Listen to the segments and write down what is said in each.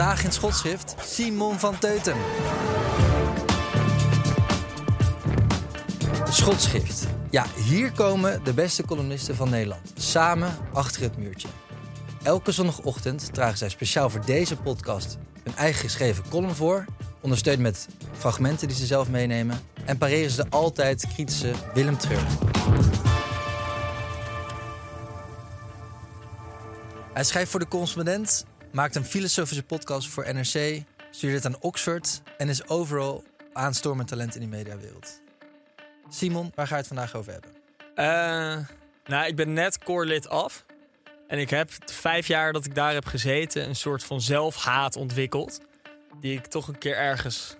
Vandaag in schotschrift Simon van Teuten. Schotschrift. Ja, hier komen de beste columnisten van Nederland. Samen achter het muurtje. Elke zondagochtend dragen zij speciaal voor deze podcast hun eigen geschreven column voor. Ondersteund met fragmenten die ze zelf meenemen. En pareren ze de altijd kritische Willem Treur. Hij schrijft voor de correspondent, maakt een filosofische podcast voor NRC, studeert aan Oxford en is overal aanstormend talent in de mediawereld. Simon, waar ga je het vandaag over hebben? Uh, nou, ik ben net koorlid af. En ik heb de vijf jaar dat ik daar heb gezeten een soort van zelfhaat ontwikkeld. Die ik toch een keer ergens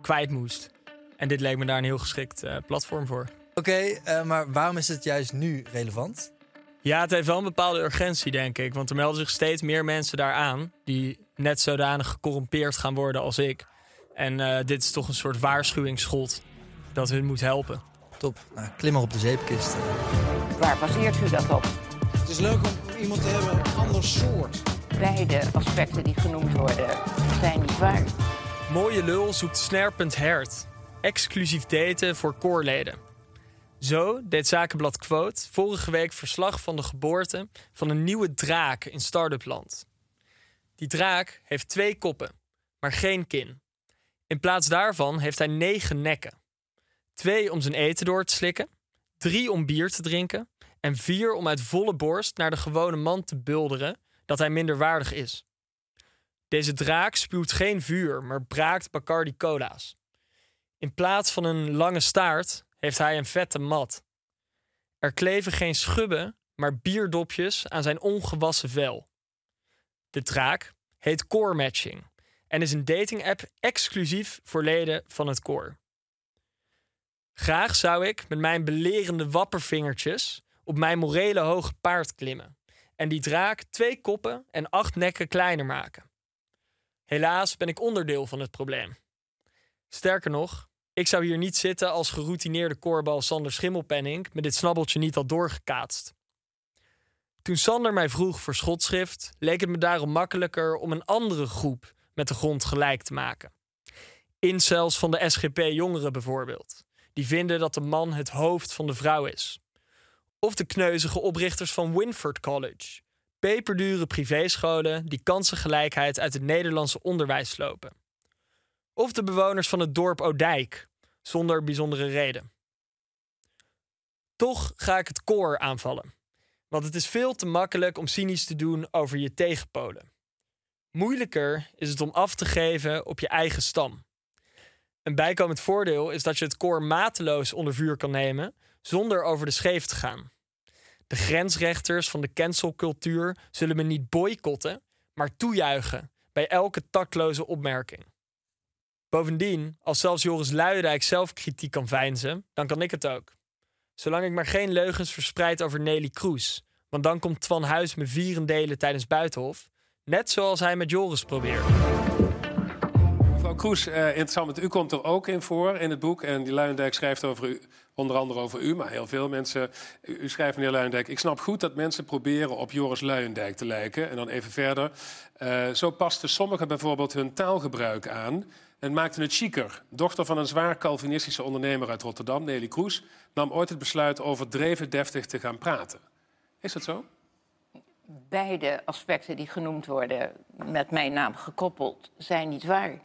kwijt moest. En dit leek me daar een heel geschikt uh, platform voor. Oké, uh, maar waarom is het juist nu relevant? Ja, het heeft wel een bepaalde urgentie, denk ik. Want er melden zich steeds meer mensen daaraan... die net zodanig gecorrumpeerd gaan worden als ik. En uh, dit is toch een soort waarschuwingsschot dat hun moet helpen. Top. Nou, klim maar op de zeepkist. Waar baseert u dat op? Het is leuk om iemand te hebben, een ander soort. Beide aspecten die genoemd worden zijn niet waar. Mooie lul zoekt snerpend hert. Exclusief daten voor koorleden. Zo deed Zakenblad Quote vorige week verslag van de geboorte van een nieuwe draak in start-up land. Die draak heeft twee koppen, maar geen kin. In plaats daarvan heeft hij negen nekken. Twee om zijn eten door te slikken, drie om bier te drinken en vier om uit volle borst naar de gewone man te bulderen dat hij minderwaardig is. Deze draak spuwt geen vuur, maar braakt Bacardi cola's. In plaats van een lange staart heeft hij een vette mat. Er kleven geen schubben, maar bierdopjes aan zijn ongewassen vel. De draak heet Core Matching en is een dating-app exclusief voor leden van het koor. Graag zou ik met mijn belerende wappervingertjes op mijn morele hoge paard klimmen en die draak twee koppen en acht nekken kleiner maken. Helaas ben ik onderdeel van het probleem. Sterker nog, ik zou hier niet zitten als geroutineerde koorbal Sander Schimmelpenning met dit snabbeltje niet had doorgekaatst. Toen Sander mij vroeg voor schotschrift, leek het me daarom makkelijker om een andere groep met de grond gelijk te maken. Incels van de SGP-jongeren bijvoorbeeld, die vinden dat de man het hoofd van de vrouw is. Of de kneuzige oprichters van Winford College, peperdure privéscholen die kansengelijkheid uit het Nederlandse onderwijs slopen. Of de bewoners van het dorp Odijk, zonder bijzondere reden. Toch ga ik het koor aanvallen. Want het is veel te makkelijk om cynisch te doen over je tegenpolen. Moeilijker is het om af te geven op je eigen stam. Een bijkomend voordeel is dat je het koor mateloos onder vuur kan nemen zonder over de scheef te gaan. De grensrechters van de cancelcultuur zullen me niet boycotten, maar toejuichen bij elke tactloze opmerking. Bovendien, als zelfs Joris Luijendijk zelf kritiek kan veinzen, dan kan ik het ook. Zolang ik maar geen leugens verspreid over Nelly Kroes. Want dan komt Twan Huis me vieren delen tijdens Buitenhof. Net zoals hij met Joris probeert. Mevrouw Kroes, uh, interessant, u komt er ook in voor in het boek. En die Luijendijk schrijft over u, onder andere over u, maar heel veel mensen. U, u schrijft, meneer Luijendijk, ik snap goed dat mensen proberen op Joris Luijendijk te lijken. En dan even verder. Uh, zo pasten sommigen bijvoorbeeld hun taalgebruik aan en maakte het chiquer. Dochter van een zwaar Calvinistische ondernemer uit Rotterdam, Nelly Kroes, nam ooit het besluit overdreven deftig te gaan praten. Is dat zo? Beide aspecten die genoemd worden met mijn naam gekoppeld zijn niet waar.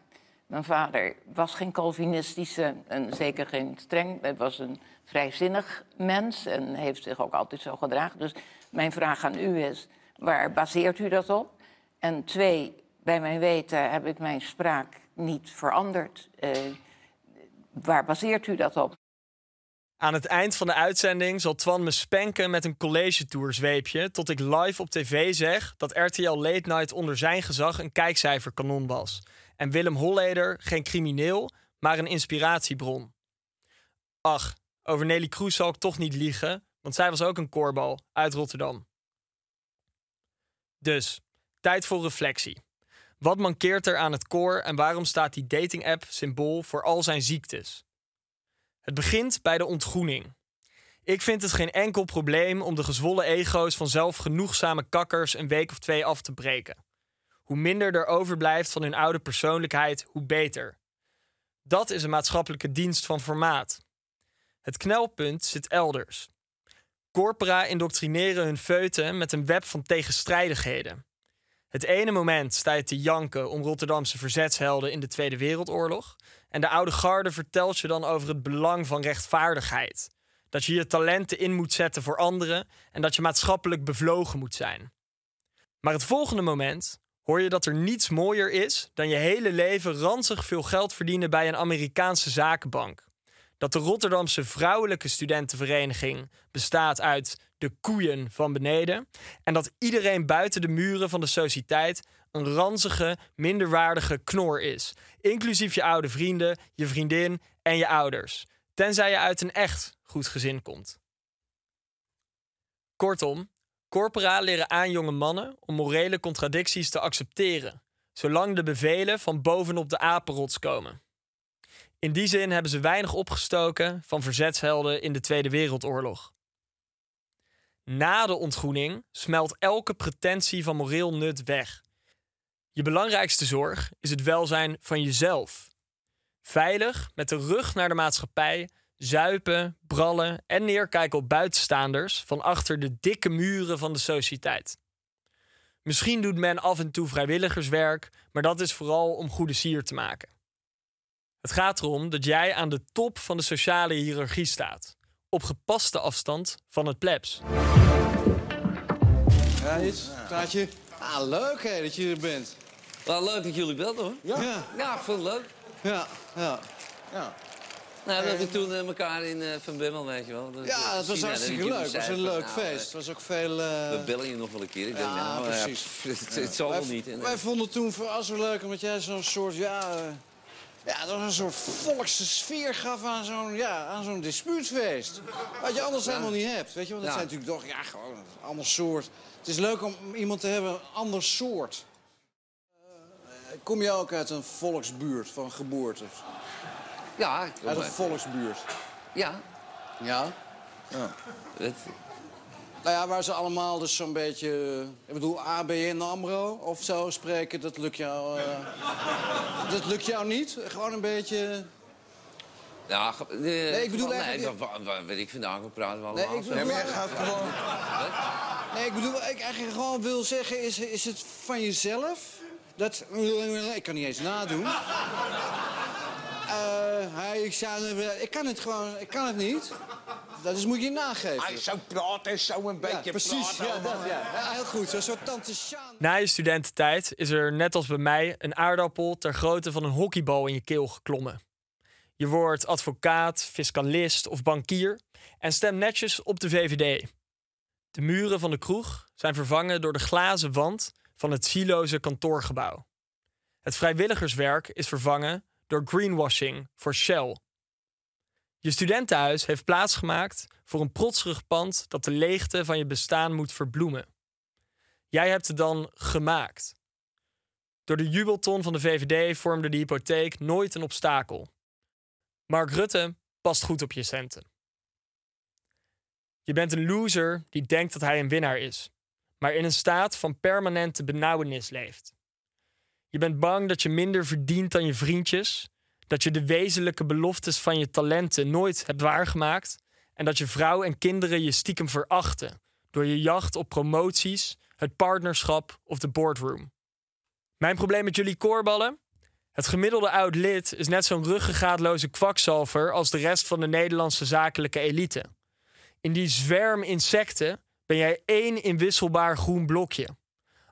Mijn vader was geen Calvinistische en zeker geen streng. Hij was een vrijzinnig mens en heeft zich ook altijd zo gedragen. Dus mijn vraag aan u is, waar baseert u dat op? En twee, bij mijn weten heb ik mijn spraak niet veranderd. Uh, waar baseert u dat op? Aan het eind van de uitzending zal Twan me spanken met een college tour zweepje... tot ik live op tv zeg dat RTL Late Night onder zijn gezag een kijkcijferkanon was. En Willem Holleder geen crimineel, maar een inspiratiebron. Ach, over Nelly Kroes zal ik toch niet liegen, want zij was ook een koorbal uit Rotterdam. Dus, tijd voor reflectie. Wat mankeert er aan het koor en waarom staat die dating-app symbool voor al zijn ziektes? Het begint bij de ontgroening. Ik vind het geen enkel probleem om de gezwollen ego's van zelfgenoegzame kakkers een week of twee af te breken. Hoe minder er overblijft van hun oude persoonlijkheid, hoe beter. Dat is een maatschappelijke dienst van formaat. Het knelpunt zit elders. Corpora indoctrineren hun feuten met een web van tegenstrijdigheden. Het ene moment sta je te janken om Rotterdamse verzetshelden in de Tweede Wereldoorlog. En de oude garde vertelt je dan over het belang van rechtvaardigheid. Dat je je talenten in moet zetten voor anderen en dat je maatschappelijk bevlogen moet zijn. Maar het volgende moment hoor je dat er niets mooier is dan je hele leven ranzig veel geld verdienen bij een Amerikaanse zakenbank. Dat de Rotterdamse Vrouwelijke Studentenvereniging bestaat uit de koeien van beneden. En dat iedereen buiten de muren van de sociëteit een ranzige, minderwaardige knor is. Inclusief je oude vrienden, je vriendin en je ouders. Tenzij je uit een echt goed gezin komt. Kortom, corpora leren aan jonge mannen om morele contradicties te accepteren, zolang de bevelen van bovenop de apenrots komen. In die zin hebben ze weinig opgestoken van verzetshelden in de Tweede Wereldoorlog. Na de ontgroening smelt elke pretentie van moreel nut weg. Je belangrijkste zorg is het welzijn van jezelf. Veilig, met de rug naar de maatschappij, zuipen, brallen en neerkijken op buitenstaanders van achter de dikke muren van de sociëteit. Misschien doet men af en toe vrijwilligerswerk, maar dat is vooral om goede sier te maken. Het gaat erom dat jij aan de top van de sociale hiërarchie staat op gepaste afstand van het plebs. Ja, iets? Praatje? Ah, leuk hè, dat je er bent. Wel leuk dat jullie bent hoor. Ja? Ja, ja ik vond het leuk. Ja, ja. ja. Nou, dat we toen uh, elkaar in uh, Van Bimmel, weet je wel. Dat, ja, het was hartstikke leuk. Het was een leuk nou, feest. Het was ook veel... Uh... We bellen je nog wel een keer. Ik ja, denk, nou, precies. Ja, het, het zal wel niet. Wij vonden toen voor als leuk, omdat jij zo'n soort, ja... Ja, dat was een soort volkse sfeer gaf aan zo'n ja, aan zo'n dispuutfeest. Wat je anders helemaal niet hebt. Weet je, want het zijn natuurlijk toch ja, gewoon een ander soort. Het is leuk om iemand te hebben, een ander soort. Uh, kom je ook uit een volksbuurt van geboorte? Ja. Uit een volksbuurt? Ja. Ja? Ja. Nou ja, waar ze allemaal dus zo'n beetje... Ik bedoel, ABN AMRO of zo spreken, dat lukt jou... Uh, dat lukt jou niet? Gewoon een beetje... Ja, uh, nee, ik bedoel Nee, dat, weet ik vandaag, we praten wel nee, ik bedoel, nee, maar gaat gewoon... Nee, ik bedoel, ik eigenlijk gewoon wil zeggen, is, is het van jezelf? Dat... Ik kan niet eens nadoen. Uh, hij, ik, ik kan het gewoon, ik kan het niet. Dat is, moet je nageven. Hij zo praten, zo een beetje ja, precies, ja, dat, ja. ja. Heel goed, zo'n soort tante Sjaan. Na je studententijd is er, net als bij mij, een aardappel ter grootte van een hockeybal in je keel geklommen. Je wordt advocaat, fiscalist of bankier en stemt netjes op de VVD. De muren van de kroeg zijn vervangen door de glazen wand van het zieloze kantoorgebouw. Het vrijwilligerswerk is vervangen door greenwashing voor Shell. Je studentenhuis heeft plaatsgemaakt voor een protserig pand dat de leegte van je bestaan moet verbloemen. Jij hebt het dan gemaakt. Door de jubelton van de VVD vormde de hypotheek nooit een obstakel. Mark Rutte past goed op je centen. Je bent een loser die denkt dat hij een winnaar is, maar in een staat van permanente benauwenis leeft. Je bent bang dat je minder verdient dan je vriendjes. Dat je de wezenlijke beloftes van je talenten nooit hebt waargemaakt. En dat je vrouw en kinderen je stiekem verachten. Door je jacht op promoties, het partnerschap of de boardroom. Mijn probleem met jullie koorballen? Het gemiddelde oud lid is net zo'n ruggengraatloze kwakzalver als de rest van de Nederlandse zakelijke elite. In die zwerm insecten ben jij één inwisselbaar groen blokje.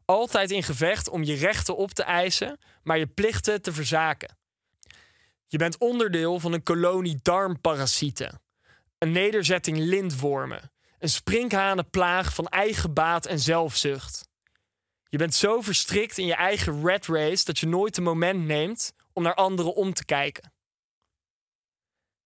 Altijd in gevecht om je rechten op te eisen, maar je plichten te verzaken. Je bent onderdeel van een kolonie darmparasieten. Een nederzetting lintwormen. Een sprinkhanenplaag van eigen baat en zelfzucht. Je bent zo verstrikt in je eigen rat race dat je nooit een moment neemt om naar anderen om te kijken.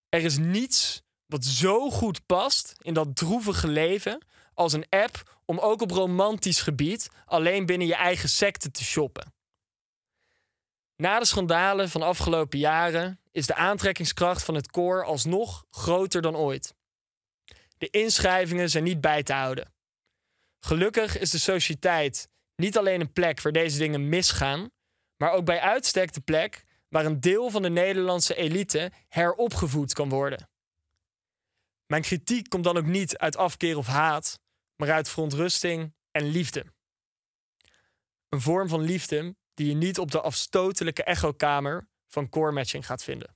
Er is niets wat zo goed past in dat droevige leven als een app om ook op romantisch gebied alleen binnen je eigen secte te shoppen. Na de schandalen van afgelopen jaren is de aantrekkingskracht van het koor alsnog groter dan ooit. De inschrijvingen zijn niet bij te houden. Gelukkig is de sociëteit niet alleen een plek waar deze dingen misgaan, maar ook bij uitstek de plek waar een deel van de Nederlandse elite heropgevoed kan worden. Mijn kritiek komt dan ook niet uit afkeer of haat, maar uit verontrusting en liefde. Een vorm van liefde die je niet op de afstotelijke echokamer van core matching gaat vinden.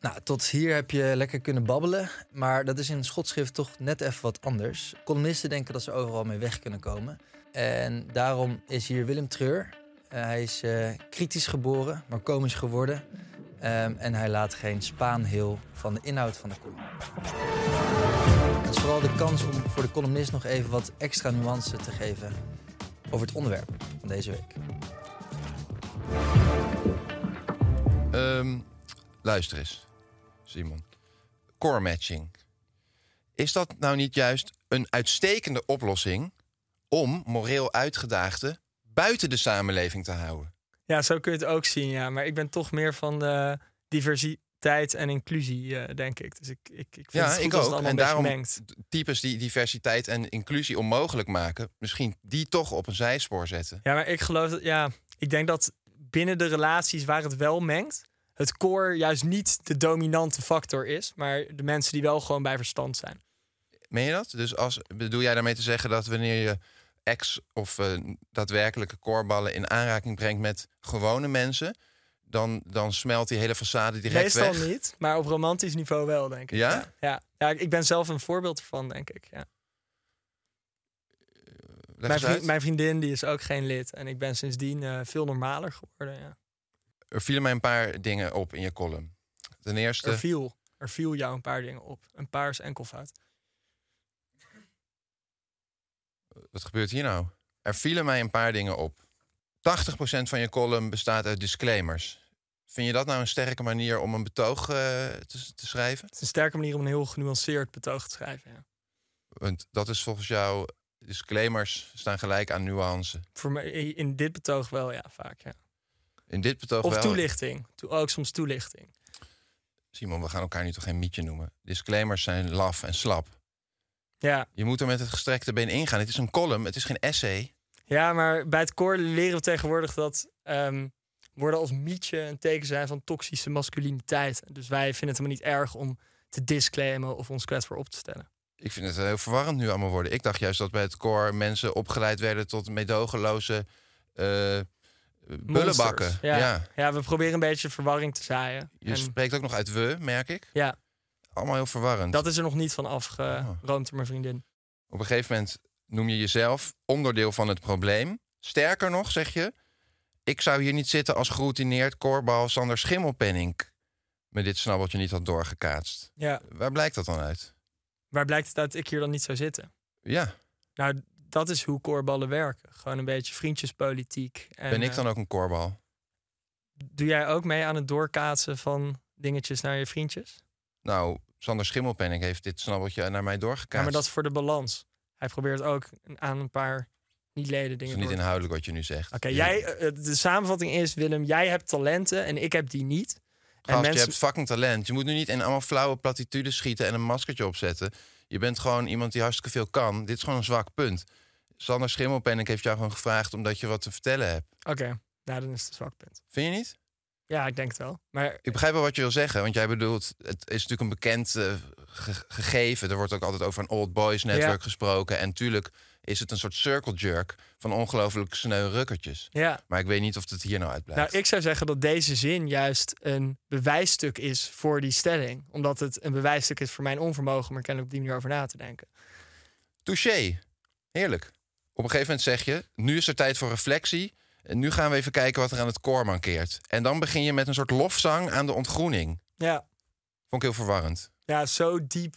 Nou, tot hier heb je lekker kunnen babbelen. Maar dat is in schotschrift toch net even wat anders. Columnisten denken dat ze overal mee weg kunnen komen. En daarom is hier Willem Treur. Uh, hij is uh, kritisch geboren, maar komisch geworden. Um, en hij laat geen spaan heel van de inhoud van de column. Het is vooral de kans om voor de columnist nog even wat extra nuance te geven over het onderwerp van deze week. Um, luister eens. Simon. Core matching. Is dat nou niet juist een uitstekende oplossing om moreel uitgedaagden buiten de samenleving te houden? Ja, zo kun je het ook zien, ja. Maar ik ben toch meer van de diversiteit en inclusie, uh, denk ik. Dus ik, ik, ik vind ja, het ik ook. het En daarom mengt. types die diversiteit en inclusie onmogelijk maken, misschien die toch op een zijspoor zetten. Ja, maar ik geloof dat, ja, ik denk dat binnen de relaties waar het wel mengt, het core juist niet de dominante factor is, maar de mensen die wel gewoon bij verstand zijn. Meen je dat? Dus als, bedoel jij daarmee te zeggen dat wanneer je ex of uh, daadwerkelijke koorballen in aanraking brengt met gewone mensen, dan, dan smelt die hele façade direct Meestal weg? niet, maar op romantisch niveau wel, denk ik. Ja? Ja, ja. Ja, ik ben zelf een voorbeeld ervan, denk ik. Ja. Leg Mijn, vriend- mijn vriendin die is ook geen lid en ik ben sindsdien eh, veel normaler geworden. Ja. Er vielen mij een paar dingen op in je column. Ten eerste, Er, viel, er viel jou een paar dingen op. Een paar is enkelvoud. wat gebeurt hier nou? Er vielen mij een paar dingen op. 80% van je column bestaat uit disclaimers. Vind je dat nou een sterke manier om een betoog eh, te, te schrijven? Het is een sterke manier om een heel genuanceerd betoog te schrijven. Ja. Want dat is volgens jou... Disclaimers staan gelijk aan nuance. Voor mij in dit betoog wel, ja, vaak. Ja. In dit betoog Of wel... toelichting. To- Ook soms toelichting. Simon, we gaan elkaar nu toch geen mietje noemen. Disclaimers zijn laf en slap. Ja. Je moet er met het gestrekte been ingaan. Het is een column, het is geen essay. Ja, maar bij het koor leren we tegenwoordig dat ehm, woorden als mietje een teken zijn van toxische masculiniteit. Dus wij vinden het helemaal niet erg om te disclaimen of ons kwetsbaar op te stellen. Ik vind het heel verwarrend nu allemaal worden. Ik dacht juist dat bij het koor mensen opgeleid werden tot meedogenloze eh bullenbakken. Ja. ja. Ja. we proberen een beetje verwarring te zaaien. Je En spreekt ook nog uit we, merk ik. ja, Allemaal heel verwarrend. dat is er nog niet van Oh. afgeroomd door mijn vriendin. Op een gegeven moment noem je jezelf onderdeel van het probleem. Sterker nog, zeg je... ik zou hier niet zitten als geroutineerd koorbal Sander Schimmelpenning... me dit snabbeltje niet had doorgekaatst. Ja, Waar blijkt dat dan uit? waar blijkt het uit dat ik hier dan niet zou zitten? Ja, Nou, dat is hoe koorballen werken. Gewoon een beetje vriendjespolitiek. En, ben ik eh, dan ook een koorbal? Doe jij ook mee aan het doorkaatsen van dingetjes naar je vriendjes? Nou, Sander Schimmelpenning heeft dit snabbeltje naar mij doorgekaatst. Ja, maar dat is voor de balans. Hij probeert ook aan een paar niet-leden is dingen niet inhoudelijk wat je nu zegt. Oké, jij, eh, de samenvatting is, Willem, jij hebt talenten en ik heb die niet. En Gast, mensen, je hebt fucking talent. Je moet nu niet in allemaal flauwe platitudes schieten en een maskertje opzetten. Je bent gewoon iemand die hartstikke veel kan. Dit is gewoon een zwak punt. Sander Schimmelpenninck heeft jou gewoon gevraagd omdat je wat te vertellen hebt. Oké, nou dan is het een zwak punt. Vind je niet? Ja, ik denk het wel. Maar Ik begrijp wel wat je wil zeggen, want jij bedoelt, het is natuurlijk een bekend eh, ge- gegeven. Er wordt ook altijd over een old boys netwerk Ja. gesproken. En tuurlijk is het een soort circle jerk van ongelooflijk sneu rukkertjes. ja, Maar ik weet niet of het hier nou uitblijft. nou ik zou zeggen dat deze zin juist een bewijsstuk is voor die stelling. Omdat het een bewijsstuk is voor mijn onvermogen om er kennelijk op die manier over na te denken. Touché. Heerlijk. Op een gegeven moment zeg je, nu is er tijd voor reflectie. En nu gaan we even kijken wat er aan het koor mankeert. En dan begin je met een soort lofzang aan de ontgroening. Ja, Vond ik heel verwarrend. Ja zo diep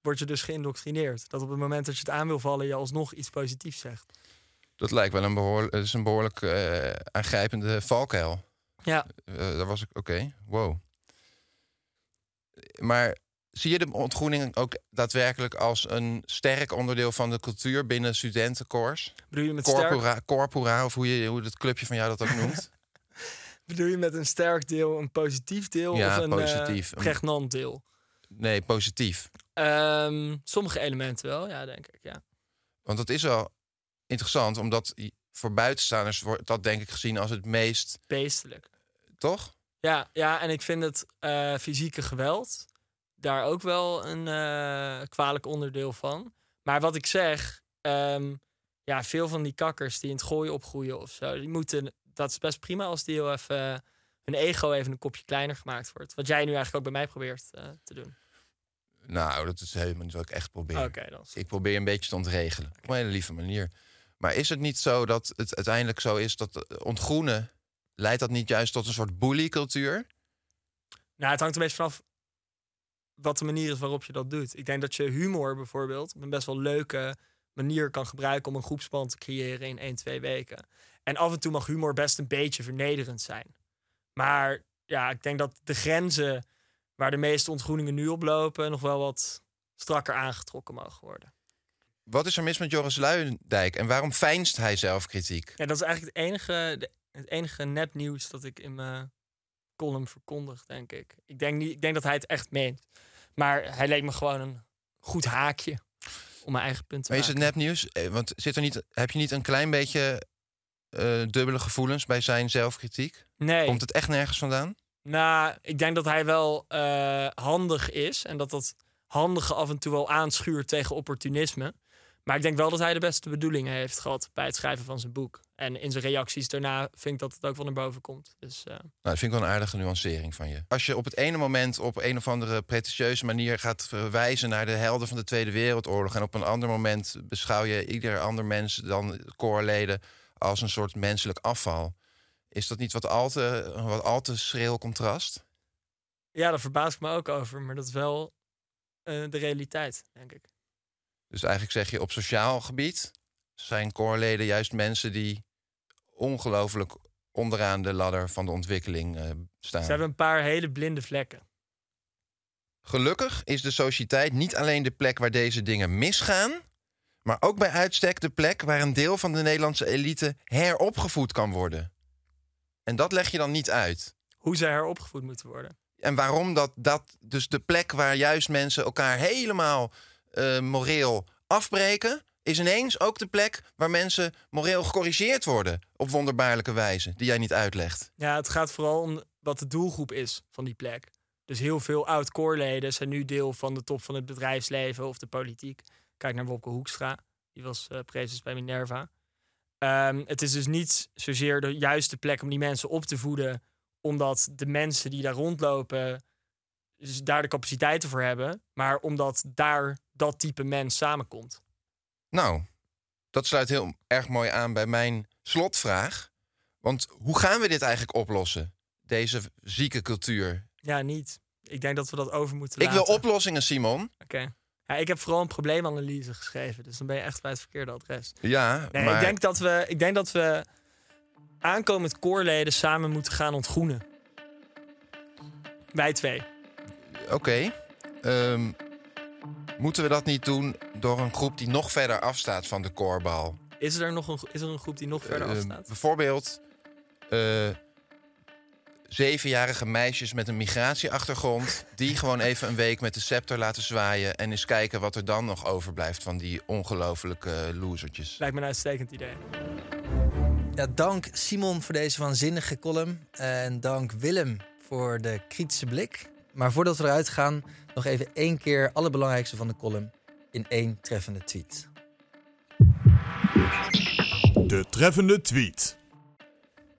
word je dus geïndoctrineerd. Dat op het moment dat je het aan wil vallen, je alsnog iets positiefs zegt. Dat lijkt wel een, behoor, het is een behoorlijk eh, aangrijpende valkuil. Ja, Eh, daar was ik, oké, wow. Maar zie je de ontgroening ook daadwerkelijk als een sterk onderdeel van de cultuur binnen studentenkoors? bedoel je met sterk, Corpora, corpora, of hoe, je, hoe het clubje van jou dat ook noemt? bedoel je met een sterk deel een positief deel Ja, of een positief. eh, pregnant deel? Nee, positief. Ehm, sommige elementen wel, ja, denk ik. Ja. Want dat is wel interessant, omdat voor buitenstaanders wordt dat denk ik gezien als het meest, Beestelijk. toch? Ja, ja, en ik vind het eh, fysieke geweld daar ook wel een eh, kwalijk onderdeel van. Maar wat ik zeg, ehm, ja, veel van die kakkers die in het gooien opgroeien of zo, die moeten, dat is best prima als die heel even hun ego even een kopje kleiner gemaakt wordt. Wat jij nu eigenlijk ook bij mij probeert eh, te doen. Nou, dat is helemaal niet wat ik echt probeer. Dan. is- Ik probeer een beetje te ontregelen. Op een hele lieve manier. Maar is het niet zo dat het uiteindelijk zo is dat eh, ontgroenen... leidt dat niet juist tot een soort bullycultuur? Nou, het hangt er een beetje vanaf wat de manier is waarop je dat doet. Ik denk dat je humor bijvoorbeeld op een best wel leuke manier kan gebruiken om een groepsband te creëren in 1, 2 weken. En af en toe mag humor best een beetje vernederend zijn. Maar ja, ik denk dat de grenzen waar de meeste ontgroeningen nu op lopen nog wel wat strakker aangetrokken mogen worden. Wat is er mis met Joris Luijendijk en waarom fijnst hij zelf kritiek? Ja, dat is eigenlijk het enige, de- het enige nepnieuws dat ik in mijn column verkondig, denk ik. Ik denk, niet, ik denk dat hij het echt meent. Maar hij leek me gewoon een goed haakje om mijn eigen punt te Maar is het maken. nepnieuws? Eh, Want zit er niet, heb je niet een klein beetje eh, dubbele gevoelens bij zijn zelfkritiek? Nee. Komt het echt nergens vandaan? Nou, ik denk dat hij wel eh, handig is. En dat dat handige af en toe wel aanschuurt tegen opportunisme. Maar ik denk wel dat hij de beste bedoelingen heeft gehad bij het schrijven van zijn boek. En in zijn reacties daarna vind ik dat het ook wel naar boven komt. Dus eh, Nou, dat vind ik wel een aardige nuancering van je. Als je op het ene moment op een of andere pretentieuze manier gaat verwijzen naar de helden van de Tweede Wereldoorlog. En op een ander moment beschouw je ieder ander mens dan koorleden als een soort menselijk afval. Is dat niet wat al te, wat al te schril contrast? ja, daar verbaas ik me ook over. Maar dat is wel eh, de realiteit, denk ik. Dus eigenlijk zeg je op sociaal gebied zijn koorleden juist mensen die ongelooflijk onderaan de ladder van de ontwikkeling eh, staan. Ze hebben een paar hele blinde vlekken. Gelukkig is de sociëteit niet alleen de plek waar deze dingen misgaan, maar ook bij uitstek de plek waar een deel van de Nederlandse elite heropgevoed kan worden. En dat leg je dan niet uit. Hoe ze heropgevoed moeten worden. En waarom dat, dat dus de plek waar juist mensen elkaar helemaal eh, moreel afbreken, is ineens ook de plek waar mensen moreel gecorrigeerd worden op wonderbaarlijke wijze, die jij niet uitlegt. Ja, het gaat vooral om wat de doelgroep is van die plek. Dus heel veel oud-koorleden zijn nu deel van de top van het bedrijfsleven of de politiek. Kijk naar Wopke Hoekstra, die was prezes bij Minerva. Ehm, het is dus niet zozeer de juiste plek om die mensen op te voeden, omdat de mensen die daar rondlopen dus daar de capaciteiten voor hebben, maar omdat daar dat type mens samenkomt. Nou, dat sluit heel erg mooi aan bij mijn slotvraag. Want hoe gaan we dit eigenlijk oplossen? Deze zieke cultuur. Ja, niet. Ik denk dat we dat over moeten Ik wil laten. oplossingen, Simon. Oké. Ja, ik heb vooral een probleemanalyse geschreven, dus dan ben je echt bij het verkeerde adres. Ja, Nee, maar ik, denk dat we, ik denk dat we aankomend koorleden samen moeten gaan ontgroenen. Wij twee. oké. Ehm, moeten we dat niet doen door een groep die nog verder afstaat van de koorbal? Is er nog een, is er een groep die nog verder Ehm, afstaat? bijvoorbeeld, eh, zevenjarige meisjes met een migratieachtergrond... die gewoon even een week met de scepter laten zwaaien... en eens kijken wat er dan nog overblijft van die ongelofelijke losertjes. Lijkt me een uitstekend idee. Ja, dank Simon voor deze waanzinnige column. En dank Willem voor de kritische blik. Maar voordat we eruit gaan, nog even één keer alle belangrijkste van de column in één treffende tweet. De treffende tweet.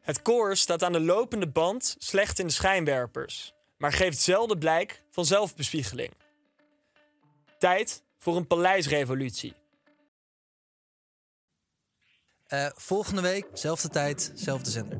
Het koor staat aan de lopende band slecht in de schijnwerpers, maar geeft zelden blijk van zelfbespiegeling. Tijd voor een paleisrevolutie. Uh, volgende week, zelfde tijd, zelfde zender.